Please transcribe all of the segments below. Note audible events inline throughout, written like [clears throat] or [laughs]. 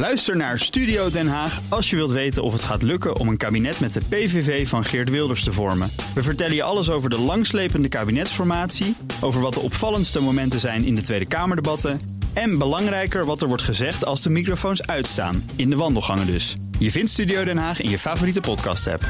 Luister naar Studio Den Haag als je wilt weten of het gaat lukken om een kabinet met de PVV van Geert Wilders te vormen. We vertellen je alles over de langslepende kabinetsformatie, over wat de opvallendste momenten zijn in de Tweede Kamerdebatten en belangrijker wat er wordt gezegd als de microfoons uitstaan, in de wandelgangen dus. Je vindt Studio Den Haag in je favoriete podcast-app.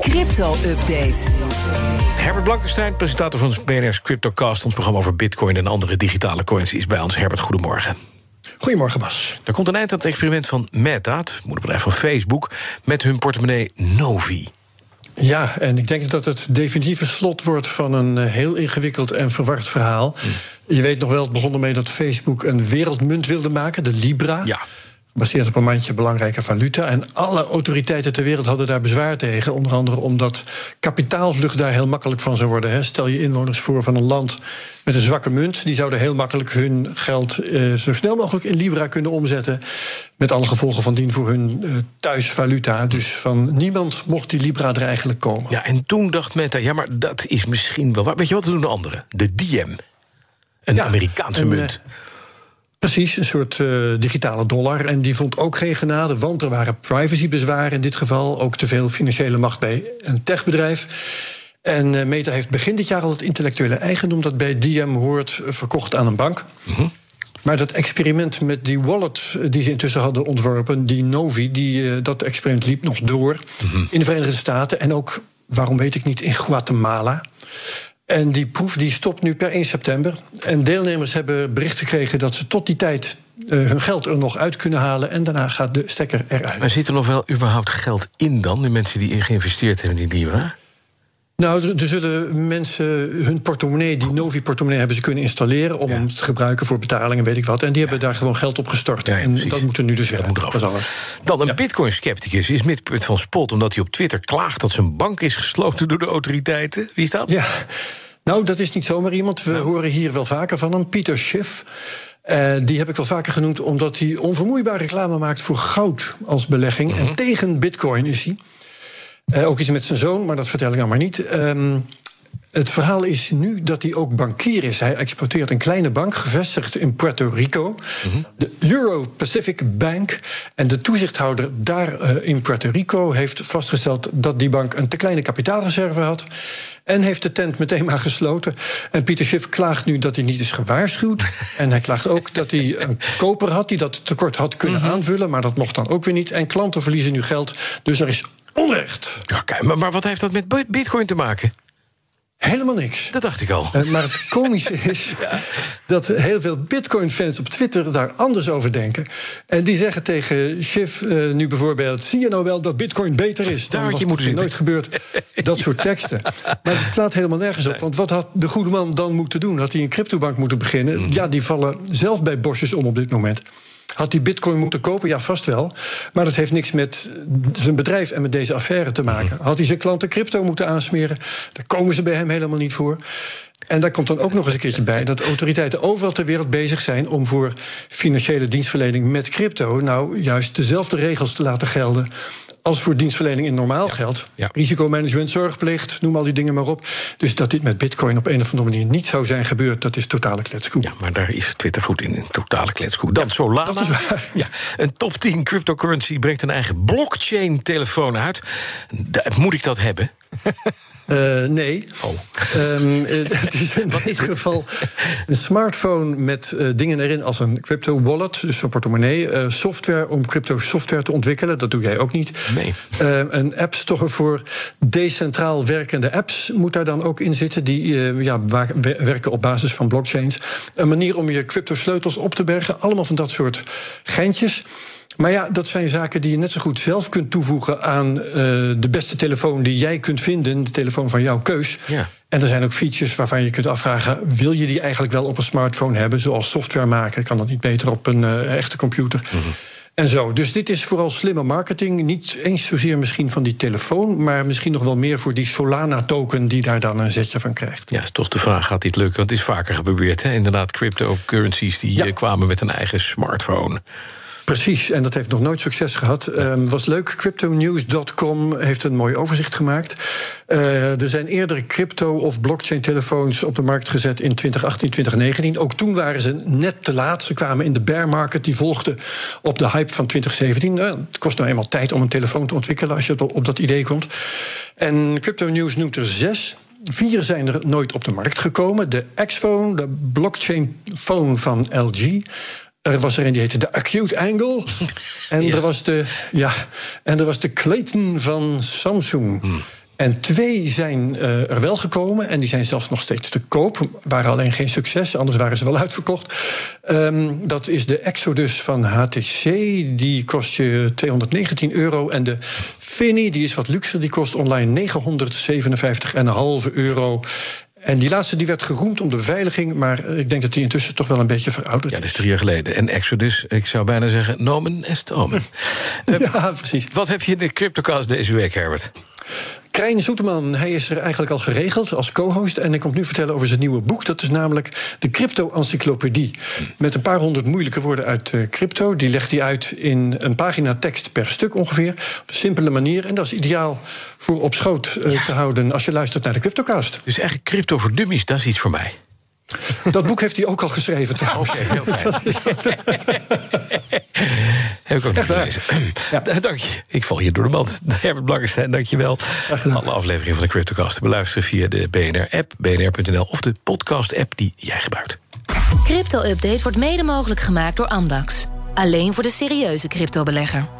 Crypto-update. Herbert Blankenstein, presentator van BNR's CryptoCast... ons programma over bitcoin en andere digitale coins, is bij ons. Herbert, goedemorgen. Goedemorgen, Bas. Er komt een eind aan het experiment van Meta, het moederbedrijf van Facebook... met hun portemonnee Novi. Ja, en ik denk dat het definitieve slot wordt van een eh, heel ingewikkeld en verward verhaal. Hm. Je weet nog wel, het begon ermee dat Facebook een wereldmunt wilde maken, de Libra. Ja. Gebaseerd op een mandje belangrijke valuta. En alle autoriteiten ter wereld hadden daar bezwaar tegen. Onder andere omdat kapitaalvlucht daar heel makkelijk van zou worden. Hè. Stel je inwoners voor van een land met een zwakke munt. Die zouden heel makkelijk hun geld eh, zo snel mogelijk in Libra kunnen omzetten. Met alle gevolgen van dien voor hun eh, thuisvaluta. Dus van niemand mocht die Libra er eigenlijk komen. Ja, en toen dacht Meta, ja, maar dat is misschien wel waar. Weet je wat doen de anderen? De Diem. Een Ja, Amerikaanse en, munt. eh, Precies, een soort eh, digitale dollar. En die vond ook geen genade, want er waren privacybezwaren in dit geval. Ook te veel financiële macht bij een techbedrijf. En eh, Meta heeft begin dit jaar al het intellectuele eigendom dat bij Diem hoort eh, verkocht aan een bank. Maar dat experiment met die wallet die ze intussen hadden ontworpen, die Novi, die, dat experiment liep nog door in de Verenigde Staten en ook, waarom weet ik niet, in Guatemala. En die proef die stopt nu per 1 september. En deelnemers hebben bericht gekregen dat ze tot die tijd eh, hun geld er nog uit kunnen halen. En daarna gaat de stekker eruit. Maar zit er nog wel überhaupt geld in dan? De mensen die in geïnvesteerd hebben in die Libra? Nou, er, zullen mensen hun portemonnee, die Novi-portemonnee, hebben ze kunnen installeren om Ja. te gebruiken voor betalingen, weet ik wat. En die hebben daar gewoon geld op gestort. Ja, en dat moet er nu dus Dat moet eraf. Alles. Dan een bitcoin-scepticus is midpunt van spot... omdat hij op Twitter klaagt dat zijn bank is gesloten door de autoriteiten. Wie is dat? Ja, nou, dat is niet zomaar iemand. We horen hier wel vaker van hem, Pieter Schiff. Eh, die heb ik wel vaker genoemd omdat hij onvermoeibaar reclame maakt voor goud als belegging. En tegen bitcoin is hij. Eh, ook iets met zijn zoon, maar dat vertel ik nou maar niet. Ehm, het verhaal is nu dat hij ook bankier is. Hij exporteert een kleine bank, gevestigd in Puerto Rico. De Euro-Pacific Bank. En de toezichthouder daar eh, in Puerto Rico heeft vastgesteld... dat die bank een te kleine kapitaalreserve had. En heeft de tent meteen maar gesloten. En Pieter Schiff klaagt nu dat hij niet is gewaarschuwd. [laughs] en hij klaagt ook dat hij een koper had... die dat tekort had kunnen aanvullen, maar dat mocht dan ook weer niet. En klanten verliezen nu geld. Dus er is onrecht. Ja, kijk, maar, maar wat heeft dat met bi- bitcoin te maken? Helemaal niks. Dat dacht ik al. Eh, maar het komische [laughs] is dat heel veel Bitcoin-fans op Twitter daar anders over denken. En die zeggen tegen Schiff eh, nu bijvoorbeeld: zie je nou wel dat Bitcoin beter is? Daar Dan had je was het nooit gebeurd. Dat soort [laughs] teksten. Maar het slaat helemaal nergens op. Want wat had de goede man dan moeten doen? Had hij een cryptobank moeten beginnen? Mhm. Ja, die vallen zelf bij bosjes om op dit moment. Had hij bitcoin moeten kopen? Ja, vast wel. Maar dat heeft niks met zijn bedrijf en met deze affaire te maken. Had hij zijn klanten crypto moeten aansmeren? Daar komen ze bij hem helemaal niet voor. En daar komt dan ook nog eens een keertje bij dat autoriteiten overal ter wereld bezig zijn om voor financiële dienstverlening met crypto nou juist dezelfde regels te laten gelden als voor dienstverlening in normaal geld. ja. Risicomanagement, zorgplicht, noem al die dingen maar op. Dus dat dit met bitcoin op een of andere manier niet zou zijn gebeurd, dat is totale kletskoek. Ja, maar daar is Twitter goed in. Een totale kletskoek. Dan Solana. dat is waar. Ja, een top 10 cryptocurrency brengt een eigen blockchain-telefoon uit. Moet ik dat hebben? Eh, nee. Oh. Ehm, eh, het is in [laughs] Wat is dit geval een smartphone met eh, dingen erin als een crypto wallet, dus een portemonnee, software om crypto software te ontwikkelen. Dat doe jij ook niet. Nee. Eh, een app store voor decentraal werkende apps moet daar dan ook in zitten. Die ja, werken op basis van blockchains. Een manier om je crypto sleutels op te bergen. Allemaal van dat soort geintjes. Maar ja, dat zijn zaken die je net zo goed zelf kunt toevoegen aan eh, de beste telefoon die jij kunt vinden, de telefoon van jouw keus. Ja. En er zijn ook features waarvan je kunt afvragen: wil je die eigenlijk wel op een smartphone hebben, zoals software maken? Kan dat niet beter op een eh, echte computer? En zo. Dus dit is vooral slimme marketing. Niet eens zozeer misschien van die telefoon, maar misschien nog wel meer voor die Solana-token die daar dan een zetje van krijgt. Ja, is toch de vraag, gaat dit lukken? Want het is vaker geprobeerd, hè? Inderdaad, cryptocurrencies die Ja. eh, kwamen met een eigen smartphone. Precies, en dat heeft nog nooit succes gehad. Um, was leuk, cryptonews.com heeft een mooi overzicht gemaakt. Uh, er zijn eerdere crypto- of blockchain-telefoons op de markt gezet in 2018, 2019. Ook toen waren ze net te laat. Ze kwamen in de bear market, die volgde op de hype van 2017. Uh, het kost nou eenmaal tijd om een telefoon te ontwikkelen als je op dat idee komt. En Crypto News noemt er zes. Vier zijn er nooit op de markt gekomen. De X-Phone, de blockchain phone van LG. Er was er een die heette de Acute Angle. [laughs] En, er, was de, ja, en er was de Clayton van Samsung. Hmm. En twee zijn uh, er wel gekomen en die zijn zelfs nog steeds te koop. Waren alleen geen succes, anders waren ze wel uitverkocht. Um, dat is de Exodus van HTC. Die kost je 219 euro. En de Fini, die is wat luxer, die kost online 957,5 euro. En die laatste die werd geroemd om de beveiliging, maar ik denk dat die intussen toch wel een beetje verouderd is. Ja, dat is drie jaar geleden. En Exodus, ik zou bijna zeggen, nomen est omen. [laughs] ja, precies. Wat heb je in de CryptoCast deze week, Herbert? Krijn Zoeteman, hij is er eigenlijk al geregeld als co-host. En hij komt nu vertellen over zijn nieuwe boek. Dat is namelijk de Crypto-encyclopedie. Met een paar honderd moeilijke woorden uit uh, crypto. Die legt hij uit in een pagina tekst per stuk ongeveer. Op een simpele manier. En dat is ideaal voor op schoot uh, te houden als je luistert naar de CryptoCast. Dus eigenlijk crypto voor dummies, dat is iets voor mij. Dat boek heeft hij ook al geschreven trouwens. Oké, heel fijn. [laughs] Heb ik ook nog gelezen. Ja. [clears throat] Dank je. Ik val hier door de mand. [laughs] Herbert Blankenstein, dank je wel. Alle afleveringen van de CryptoCast te beluisteren via de BNR-app, bnr.nl... of de podcast-app die jij gebruikt. Crypto-update wordt mede mogelijk gemaakt door Amdax. Alleen voor de serieuze cryptobelegger.